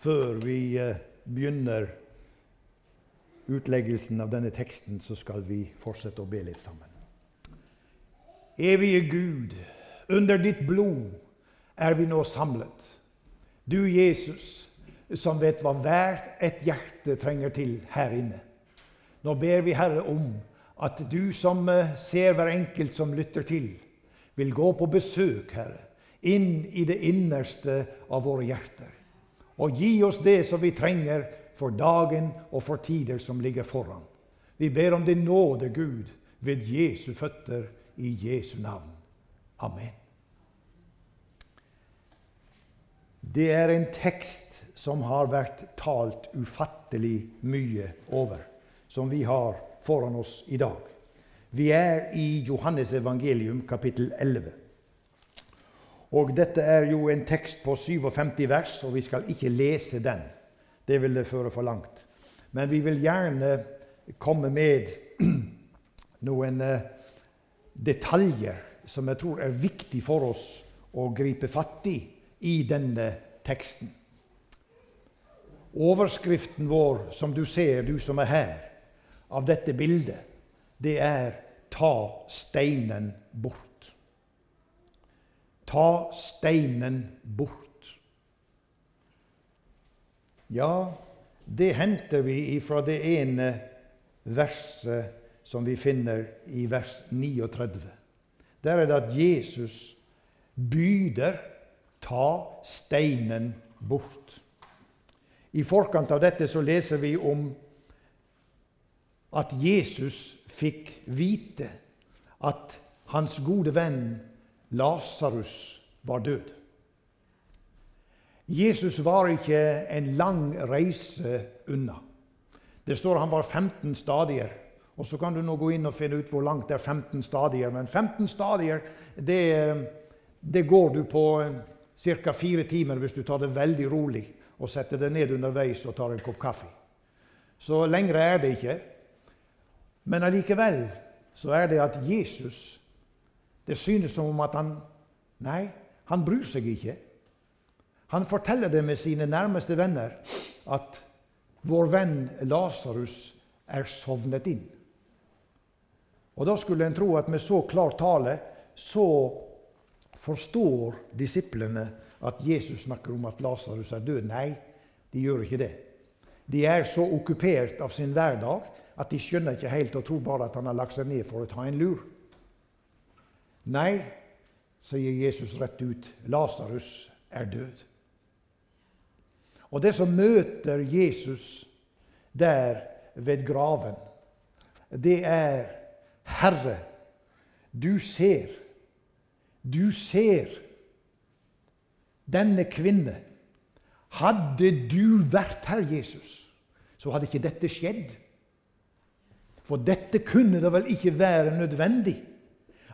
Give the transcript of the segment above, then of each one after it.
Før vi eh, begynner utleggelsen av denne teksten, så skal vi fortsette å be litt sammen. Evige Gud, under ditt blod er vi nå samlet. Du, Jesus, som vet hva hvert et hjerte trenger til her inne. Nå ber vi, Herre, om at du som eh, ser hver enkelt som lytter til, vil gå på besøk, Herre, inn i det innerste av våre hjerter. Og gi oss det som vi trenger for dagen og for tider som ligger foran. Vi ber om din nåde, Gud, ved Jesu føtter i Jesu navn. Amen. Det er en tekst som har vært talt ufattelig mye over, som vi har foran oss i dag. Vi er i Johannes evangelium kapittel 11. Og Dette er jo en tekst på 57 vers, og vi skal ikke lese den. Det vil det føre for langt. Men vi vil gjerne komme med noen eh, detaljer som jeg tror er viktig for oss å gripe fatt i i denne teksten. Overskriften vår, som du ser, du som er her, av dette bildet, det er 'Ta steinen bort'. Ta steinen bort. Ja, det henter vi fra det ene verset som vi finner i vers 39. Der er det at Jesus byder ta steinen bort. I forkant av dette så leser vi om at Jesus fikk vite at hans gode venn Lasarus var død. Jesus var ikke en lang reise unna. Det står han var 15 stadier. Og Så kan du nå gå inn og finne ut hvor langt det er 15 stadier. Men 15 stadier det, det går du på ca. fire timer hvis du tar det veldig rolig og setter deg ned underveis og tar en kopp kaffe. Så lengre er det ikke. Men allikevel så er det at Jesus Det synes som om at han Nei, han bryr seg ikke. Han forteller det med sine nærmeste venner at vår venn Lasarus er sovnet inn. Og Da skulle en tro at med så klar tale så forstår disiplene at Jesus snakker om at Lasarus er død. Nei, de gjør ikke det. De er så okkupert av sin hverdag at de skjønner ikke helt og tror bare at han har lagt seg ned for å ta en lur. Nei, sier Jesus rett ut, Lasarus er død. Og det som møter Jesus der ved graven, det er Herre, du ser. Du ser denne kvinne. Hadde du vært her, Jesus, så hadde ikke dette skjedd. For dette kunne da vel ikke være nødvendig?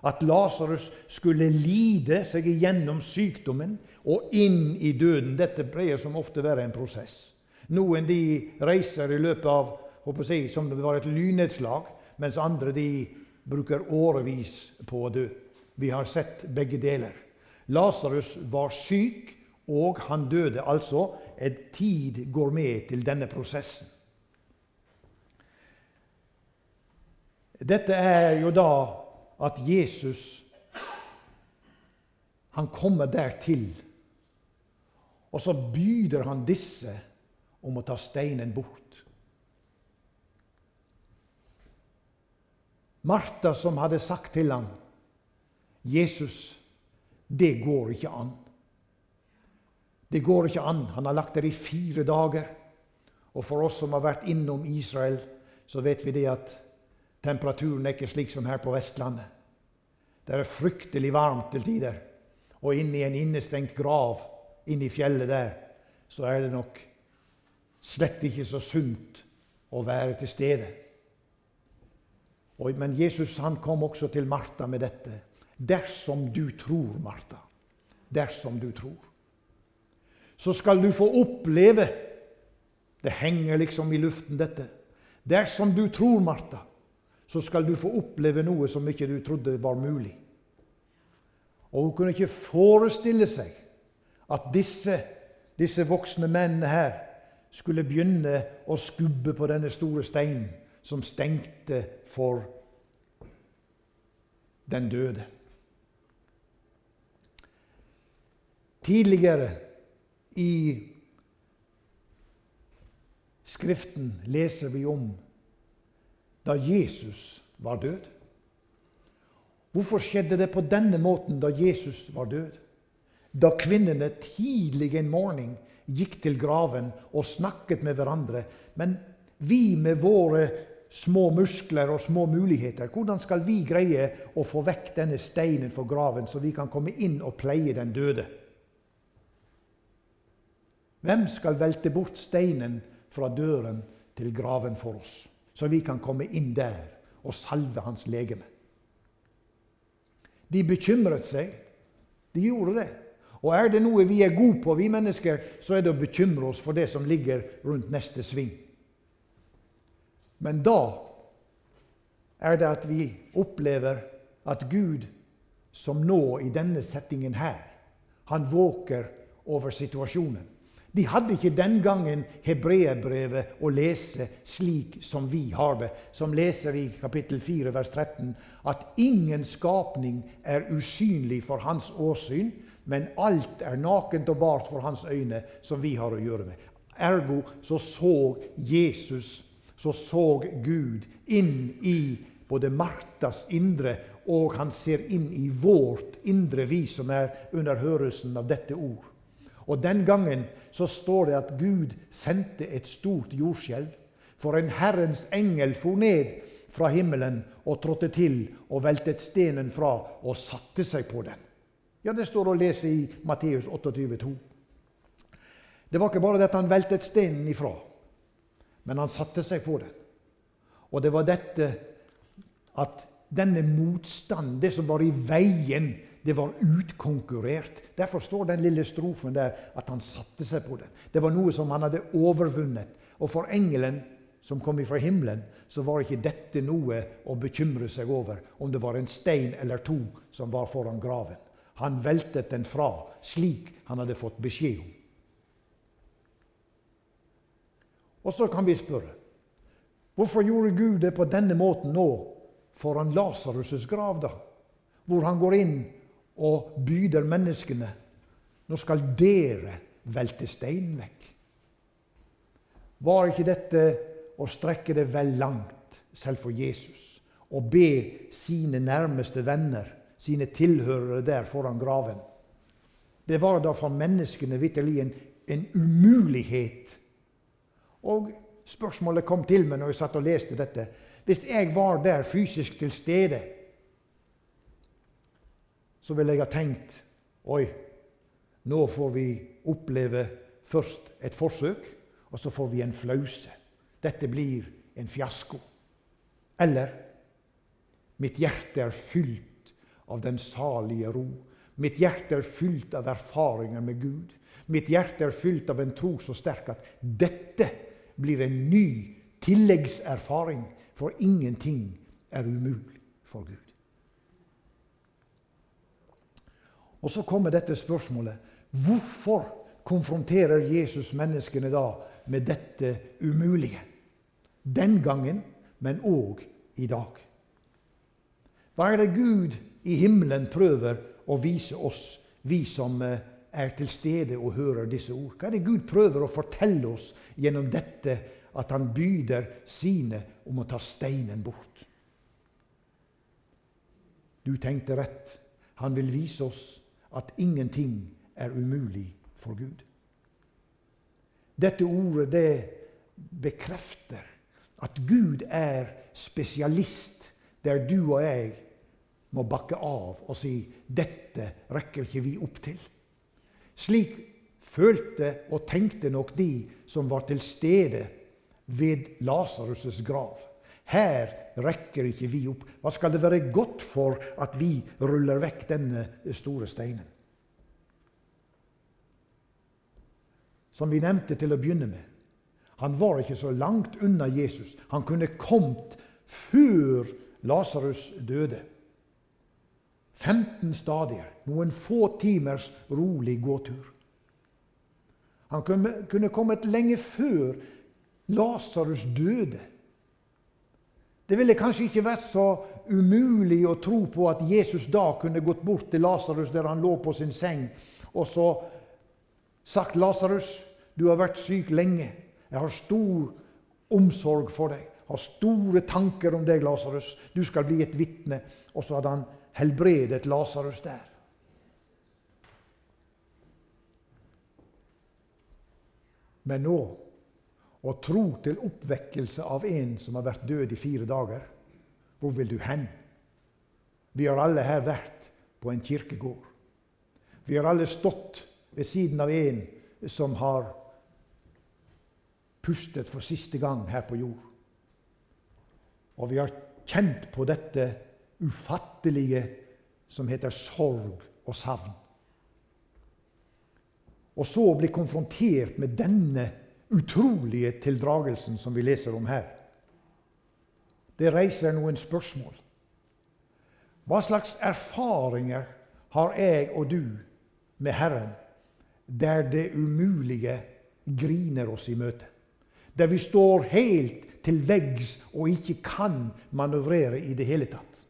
At Lasarus skulle lide seg igjennom sykdommen og inn i døden. Dette pleier som ofte være en prosess. Noen de reiser i løpet av jeg, som det var et lynnedslag, mens andre de bruker årevis på å dø. Vi har sett begge deler. Lasarus var syk, og han døde altså. En tid går med til denne prosessen. Dette er jo da at Jesus han kommer dertil. Og så byder han disse om å ta steinen bort. Martha som hadde sagt til ham, 'Jesus, det går ikke an.' Det går ikke an. Han har lagt der i fire dager. Og for oss som har vært innom Israel, så vet vi det at Temperaturen er ikke slik som her på Vestlandet. Det er fryktelig varmt til tider. Og inni en innestengt grav inni fjellet der, så er det nok slett ikke så sunt å være til stede. Og, men Jesus han kom også til Martha med dette. Dersom du tror, Martha, dersom du tror, så skal du få oppleve Det henger liksom i luften, dette. Dersom du tror, Martha, så skal du få oppleve noe som ikke du trodde var mulig. Og hun kunne ikke forestille seg at disse disse voksne mennene her skulle begynne å skubbe på denne store steinen som stengte for den døde. Tidligere i Skriften leser vi om da Jesus var død. Hvorfor skjedde det på denne måten da Jesus var død? Da kvinnene tidlig en morgen gikk til graven og snakket med hverandre. Men vi med våre små muskler og små muligheter, hvordan skal vi greie å få vekk denne steinen fra graven, så vi kan komme inn og pleie den døde? Hvem skal velte bort steinen fra døren til graven for oss, så vi kan komme inn der og salve hans legeme. De bekymret seg. De gjorde det. Og er det noe vi er gode på, vi mennesker, så er det å bekymre oss for det som ligger rundt neste sving. Men da er det at vi opplever at Gud, som nå i denne settingen her, han våker over situasjonen. De hadde ikke den gangen hebreerbrevet å lese slik som vi har det, som leser i kapittel 4, vers 13, at ingen skapning er usynlig for hans åsyn, men alt er nakent og bart for hans øyne, som vi har å gjøre med. Ergo så så Jesus, så så Gud inn i både Martas indre, og han ser inn i vårt indre, vi som er under hørelsen av dette ord. Og den gangen så står det at Gud sendte et stort jordskjelv. For en Herrens engel for ned fra himmelen og trådte til og veltet stenen fra og satte seg på den. Ja, Det står å lese i Matteus 28,2. Det var ikke bare dette han veltet stenen ifra, men han satte seg på den. Og det var dette at denne motstanden, det som var i veien det var utkonkurrert. Derfor står den lille strofen der at han satte seg på den. Det var noe som han hadde overvunnet. Og for engelen som kom fra himmelen, så var ikke dette noe å bekymre seg over, om det var en stein eller to som var foran graven. Han veltet den fra, slik han hadde fått beskjed om. Og så kan vi spørre hvorfor gjorde Gud det på denne måten nå foran Lasarus' grav, da? Hvor han går inn og byder menneskene nå skal dere velte steinen vekk. Var ikke dette å strekke det vel langt, selv for Jesus, og be sine nærmeste venner, sine tilhørere der foran graven? Det var da for menneskene vitterlig en, en umulighet. Og spørsmålet kom til meg når jeg satt og leste dette. Hvis jeg var der fysisk til stede, så ville jeg ha tenkt Oi, nå får vi oppleve først et forsøk, og så får vi en flause. Dette blir en fiasko. Eller mitt hjerte er fylt av den salige ro. Mitt hjerte er fylt av erfaringer med Gud. Mitt hjerte er fylt av en tro så sterk at dette blir en ny tilleggserfaring, for ingenting er umulig for Gud. Og så kommer dette spørsmålet. Hvorfor konfronterer Jesus menneskene da med dette umulige? Den gangen, men òg i dag. Hva er det Gud i himmelen prøver å vise oss, vi som eh, er til stede og hører disse ord? Hva er det Gud prøver å fortelle oss gjennom dette at han byder sine om å ta steinen bort? Du tenkte rett. Han vil vise oss at ingenting er umulig for Gud. Dette ordet det bekrefter at Gud er spesialist der du og jeg må bakke av og si 'Dette rekker ikke vi opp til'. Slik følte og tenkte nok de som var til stede ved Lasarus' grav. Her rekker ikke vi opp. Hva skal det være godt for at vi ruller vekk denne store steinen? Som vi nevnte til å begynne med. Han var ikke så langt unna Jesus. Han kunne kommet før Lasarus døde. 15 stadier, noen få timers rolig gåtur. Han kunne kommet lenge før Lasarus døde. Det ville kanskje ikke vært så umulig å tro på at Jesus da kunne gått bort til Lasarus der han lå på sin seng, og så sagt 'Lasarus, du har vært syk lenge. Jeg har stor omsorg for deg. Jeg har store tanker om deg, Lasarus. Du skal bli et vitne.' Og så hadde han helbredet Lasarus der. Men nå å tro til oppvekkelse av en som har vært død i fire dager, hvor vil du hen? Vi har alle her vært på en kirkegård. Vi har alle stått ved siden av en som har pustet for siste gang her på jord. Og vi har kjent på dette ufattelige som heter sorg og savn. Og så bli konfrontert med denne utrolige tildragelsen som vi leser om her. Det reiser noen spørsmål. Hva slags erfaringer har jeg og du med Herren der det umulige griner oss i møte? Der vi står helt til veggs og ikke kan manøvrere i det hele tatt?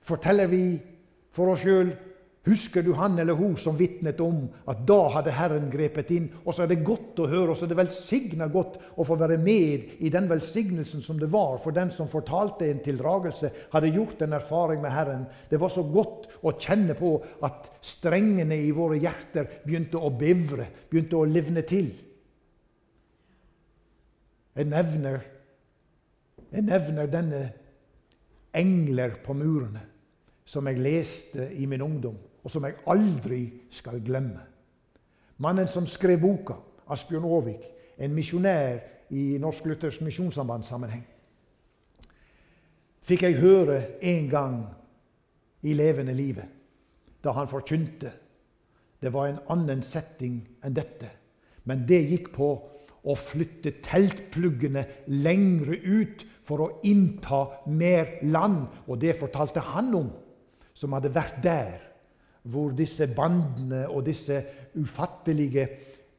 Forteller vi for oss sjøl Husker du han eller hun som vitnet om at da hadde Herren grepet inn? Og så er det godt å høre, og så er det velsigna godt å få være med i den velsignelsen som det var for den som fortalte en tildragelse, hadde gjort en erfaring med Herren. Det var så godt å kjenne på at strengene i våre hjerter begynte å bevre, begynte å livne til. Jeg nevner, jeg nevner denne engler på murene som jeg leste i min ungdom og som jeg aldri skal glemme. Mannen som skrev boka, Asbjørn Aavik, en misjonær i Norsk Luthersk Misjonssamband-sammenheng, fikk jeg høre en gang i levende livet, da han forkynte. Det var en annen setting enn dette, men det gikk på å flytte teltpluggene lengre ut for å innta mer land. Og det fortalte han om, som hadde vært der hvor disse bandene og disse ufattelige,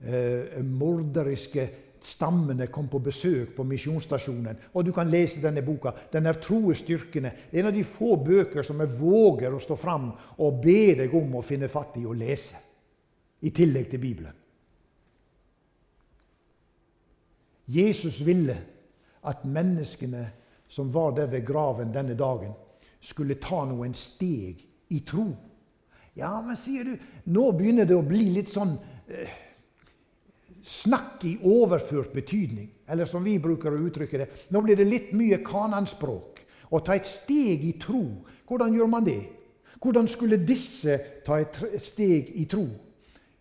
eh, morderiske stammene kom på besøk på misjonsstasjonen. Og du kan lese denne boka. Den er troe styrkende. En av de få bøker som jeg våger å stå fram og be deg om å finne fatt i og lese. I tillegg til Bibelen. Jesus ville at menneskene som var der ved graven denne dagen, skulle ta noen steg i tro. Ja, men sier du, nå begynner det å bli litt sånn eh, snakk i overført betydning. Eller som vi bruker å uttrykke det, nå blir det litt mye kananspråk. Å ta et steg i tro, hvordan gjør man det? Hvordan skulle disse ta et steg i tro?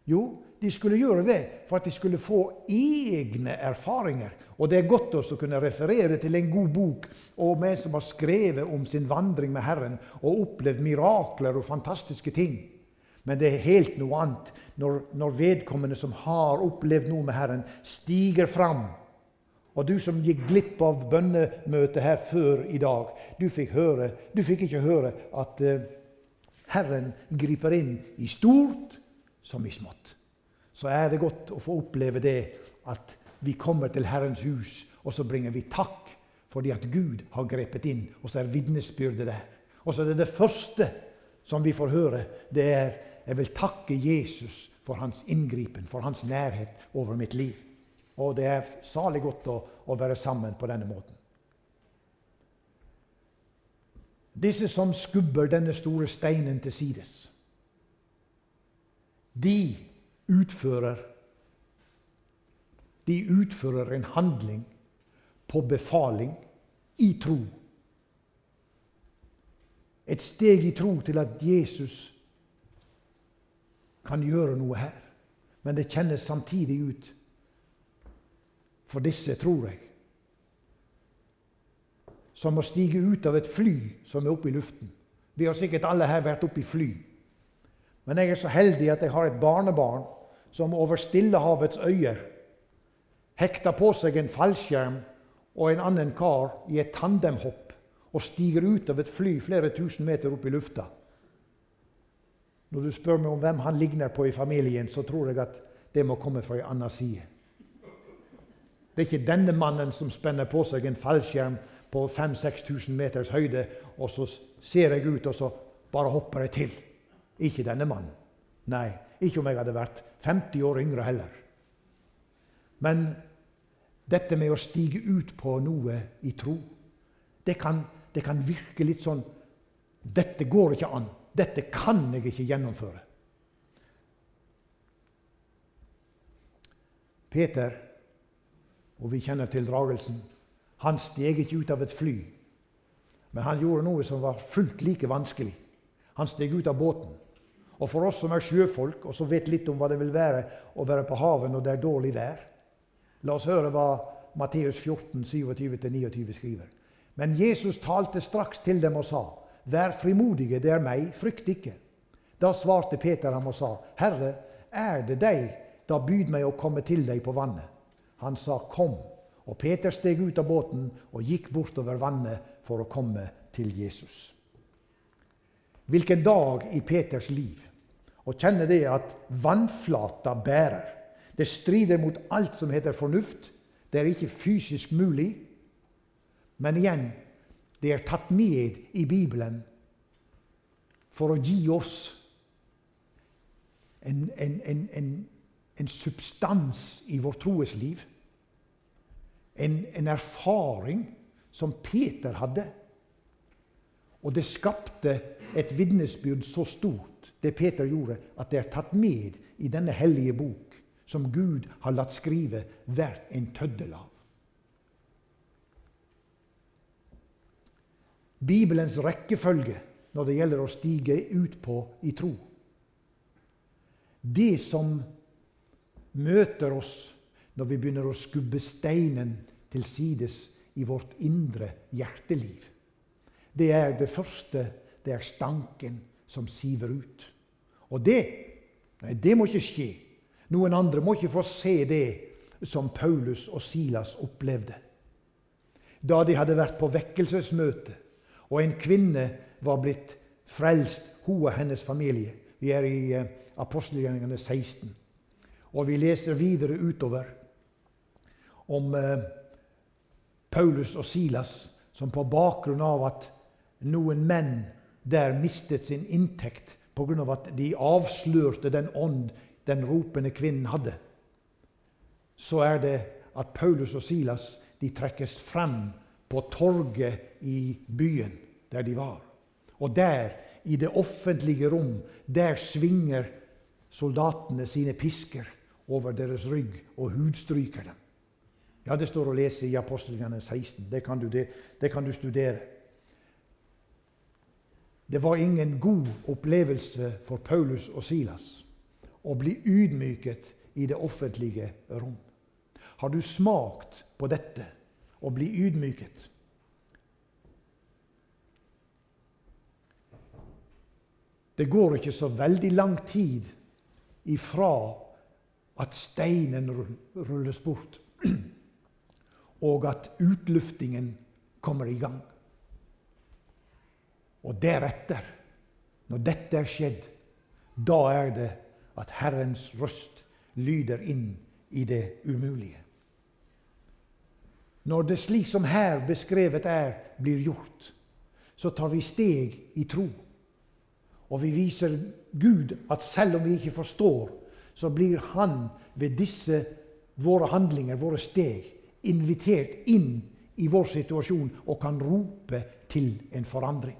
Jo, de skulle gjøre det for at de skulle få egne erfaringer. Og det er godt også å kunne referere til en god bok om en som har skrevet om sin vandring med Herren og opplevd mirakler og fantastiske ting. Men det er helt noe annet når, når vedkommende som har opplevd noe med Herren, stiger fram. Og du som gikk glipp av bønnemøtet her før i dag, du fikk, høre, du fikk ikke høre at uh, Herren griper inn i stort som i smått. Så er det godt å få oppleve det at vi kommer til Herrens hus, og så bringer vi takk fordi at Gud har grepet inn. Og så er vitnesbyrdet der. Og så er det det første som vi får høre, det er jeg vil takke Jesus for hans inngripen, for hans nærhet over mitt liv. Og det er salig godt å, å være sammen på denne måten. Disse som skubber denne store steinen til sides, de utfører De utfører en handling på befaling i tro. Et steg i tro til at Jesus kan gjøre noe her. Men det kjennes samtidig ut for disse, tror jeg, som å stige ut av et fly som er oppe i luften. Vi har sikkert alle her vært oppe i fly. Men jeg er så heldig at jeg har et barnebarn som over Stillehavets øyer hekter på seg en fallskjerm og en annen kar i et tandemhopp og stiger ut av et fly flere tusen meter opp i lufta. Når du spør meg om hvem han ligner på i familien, så tror jeg at det må komme fra en annen side. Det er ikke denne mannen som spenner på seg en fallskjerm på 5000-6000 meters høyde, og så ser jeg ut, og så bare hopper jeg til. Ikke denne mannen. Nei, ikke om jeg hadde vært 50 år yngre heller. Men dette med å stige ut på noe i tro, det kan, det kan virke litt sånn Dette går ikke an. Dette kan jeg ikke gjennomføre. Peter, og vi kjenner til dragelsen, han steg ikke ut av et fly. Men han gjorde noe som var fullt like vanskelig. Han steg ut av båten. Og for oss som er sjøfolk, og som vet litt om hva det vil være å være på havet når det er dårlig vær La oss høre hva Matteus 14, 27-29 skriver. Men Jesus talte straks til dem og sa, Vær frimodige, det er meg, frykt ikke. Da svarte Peter ham og sa, Herre, er det deg? Da byd meg å komme til deg på vannet. Han sa, Kom. Og Peter steg ut av båten og gikk bortover vannet for å komme til Jesus. Hvilken dag i Peters liv å kjenne det at vannflata bærer. Det strider mot alt som heter fornuft. Det er ikke fysisk mulig. Men igjen det er tatt med i Bibelen for å gi oss en, en, en, en substans i vårt troesliv. En, erfaring som Peter hadde. Og det skapte et vitnesbyrd så stort, det Peter gjorde, at det er tatt med i denne hellige bok, som Gud har latt skrive hvert en tøddel av. Bibelens rekkefølge når det gjelder å stige ut på i tro. Det som møter oss når vi begynner å skubbe steinen til sides i vårt indre hjerteliv det er det første. Det er stanken som siver ut. Og det, nei, det må ikke skje. Noen andre må ikke få se det som Paulus og Silas opplevde. Da de hadde vært på vekkelsesmøte, og en kvinne var blitt frelst, hun og hennes familie. Vi er i uh, apostelgjerningene 16. Og vi leser videre utover om uh, Paulus og Silas som på bakgrunn av at noen menn der mistet sin inntekt pga. at de avslørte den ånd den ropende kvinnen hadde, så er det at Paulus og Silas de trekkes frem på torget i byen der de var. Og der, i det offentlige rom, der svinger soldatene sine pisker over deres rygg og hudstryker dem. Ja, Det står å lese i Apostelgjerningen 16. Det kan, du, det, det kan du studere. Det var ingen god opplevelse for Paulus og Silas å bli ydmyket i det offentlige rom. Har du smakt på dette, å bli ydmyket? Det går ikke så veldig lang tid ifra at steinen rulles bort, og at utluftingen kommer i gang. Og deretter, når dette er skjedd, da er det at Herrens røst lyder inn i det umulige. Når det slik som her beskrevet er, blir gjort, så tar vi steg i tro. Og vi viser Gud at selv om vi ikke forstår, så blir Han ved disse våre handlinger, våre steg, invitert inn i vår situasjon og kan rope til en forandring.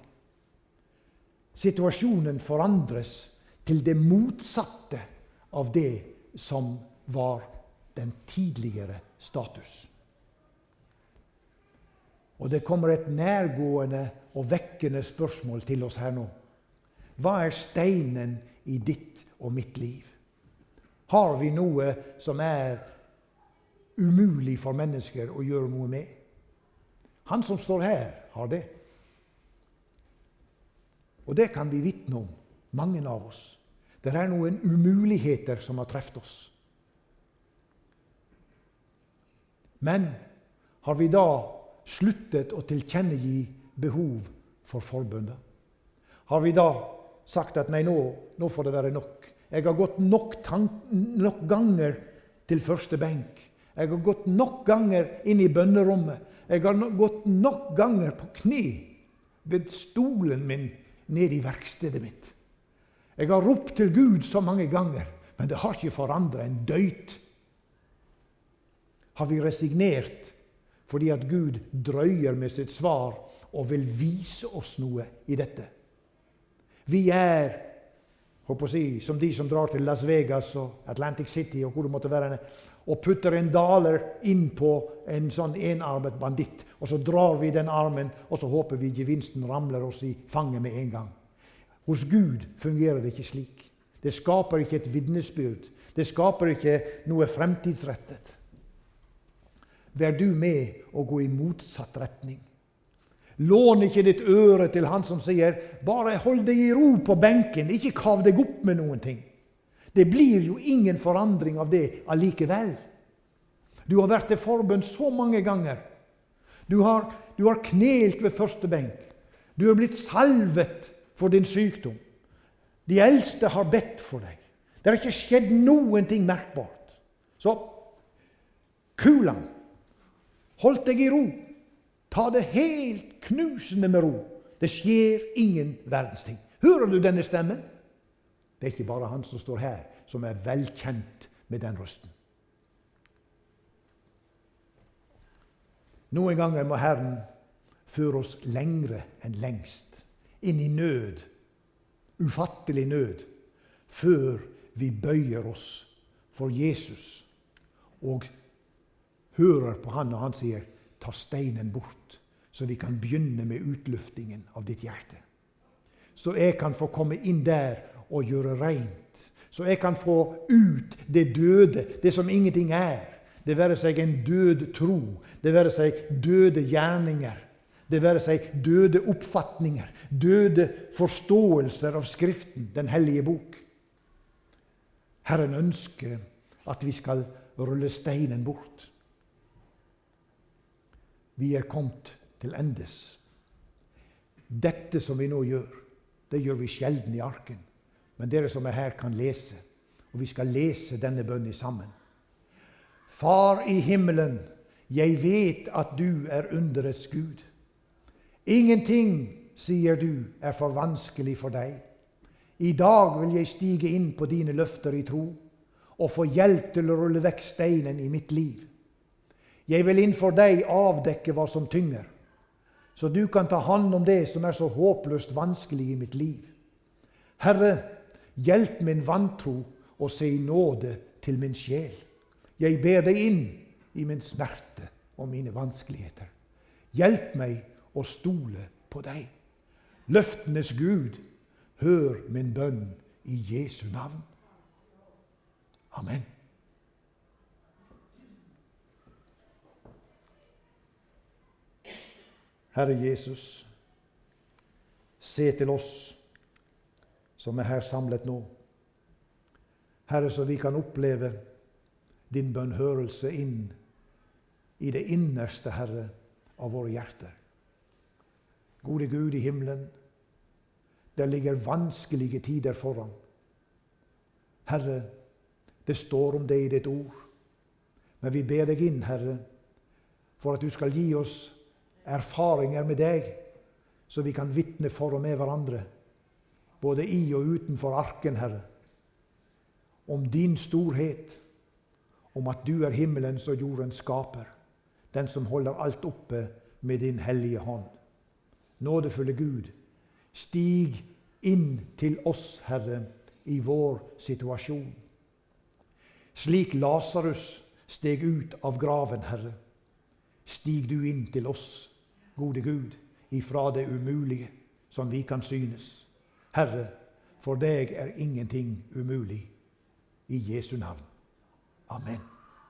Situasjonen forandres til det motsatte av det som var den tidligere status. Og det kommer et nærgående og vekkende spørsmål til oss her nå. Hva er steinen i ditt og mitt liv? Har vi noe som er umulig for mennesker å gjøre noe med? Han som står her, har det. Og det kan vi vitne om, mange av oss. Det er noen umuligheter som har truffet oss. Men har vi da sluttet å tilkjennegi behov for forbundet? Har vi da sagt at nei, nå, nå får det være nok? Jeg har gått nok, nok ganger til første benk. Jeg har gått nok ganger inn i bønnerommet. Jeg har gått nok ganger på kne ved stolen min ned i verkstedet mitt. Jeg har ropt til Gud så mange ganger, men det har ikke forandra en døyt. Har vi resignert fordi at Gud drøyer med sitt svar og vil vise oss noe i dette? Vi er håper å si, som de som drar til Las Vegas og Atlantic City og hvor det måtte være, og putter en daler inn på en sånn enarmet banditt. Og så drar vi den armen, og så håper vi gevinsten ramler oss i fanget med en gang. Hos Gud fungerer det ikke slik. Det skaper ikke et vitnesbyrd. Det skaper ikke noe fremtidsrettet. Vær du med å gå i motsatt retning. Lån ikke ditt øre til han som sier 'bare hold deg i ro på benken', ikke kav deg opp med noen ting'. Det blir jo ingen forandring av det allikevel. Du har vært til forbønn så mange ganger. Du har, du har knelt ved første benk. Du har blitt salvet for din sykdom. De eldste har bedt for deg. Det har ikke skjedd noen ting merkbart. Så kulan, hold deg i ro. Ta det helt knusende med ro. Det skjer ingen verdens ting. Hører du denne stemmen? Det er ikke bare han som står her, som er velkjent med den røsten. Noen ganger må Herren føre oss lengre enn lengst, inn i nød, ufattelig nød, før vi bøyer oss for Jesus og hører på han og han sier 'ta steinen bort', så vi kan begynne med utluftingen av ditt hjerte. Så jeg kan få komme inn der og gjøre reint. Så jeg kan få ut det døde, det som ingenting er. Det være seg en død tro, det være seg døde gjerninger, det være seg døde oppfatninger, døde forståelser av Skriften, Den hellige bok. Herren ønsker at vi skal rulle steinen bort. Vi er kommet til endes. Dette som vi nå gjør, det gjør vi sjelden i arken. Men dere som er her, kan lese. Og vi skal lese denne bønnen sammen. Far i himmelen, jeg vet at du er underets Gud. Ingenting, sier du, er for vanskelig for deg. I dag vil jeg stige inn på dine løfter i tro og få hjelp til å rulle vekk steinen i mitt liv. Jeg vil innenfor deg avdekke hva som tynger, så du kan ta hånd om det som er så håpløst vanskelig i mitt liv. Herre, hjelp min vantro og se i nåde til min sjel. Jeg ber deg inn i min smerte og mine vanskeligheter. Hjelp meg å stole på deg. Løftenes Gud, hør min bønn i Jesu navn. Amen. Herre Jesus, se til oss som er her samlet nå. Herre, så vi kan oppleve din bønnhørelse inn i det innerste, Herre, av våre hjerter. Gode Gud i himmelen, der ligger vanskelige tider foran. Herre, det står om det i ditt ord. Men vi ber deg inn, Herre, for at du skal gi oss erfaringer med deg, så vi kan vitne for og med hverandre, både i og utenfor arken, Herre, om din storhet, om at du er himmelens og jordens skaper, den som holder alt oppe med din hellige hånd. Nådefulle Gud, stig inn til oss, Herre, i vår situasjon. Slik Lasarus steg ut av graven, Herre, stig du inn til oss gode Gud, ifra det umulige som vi kan synes. Herre, for deg er ingenting umulig. I Jesu navn. Amen.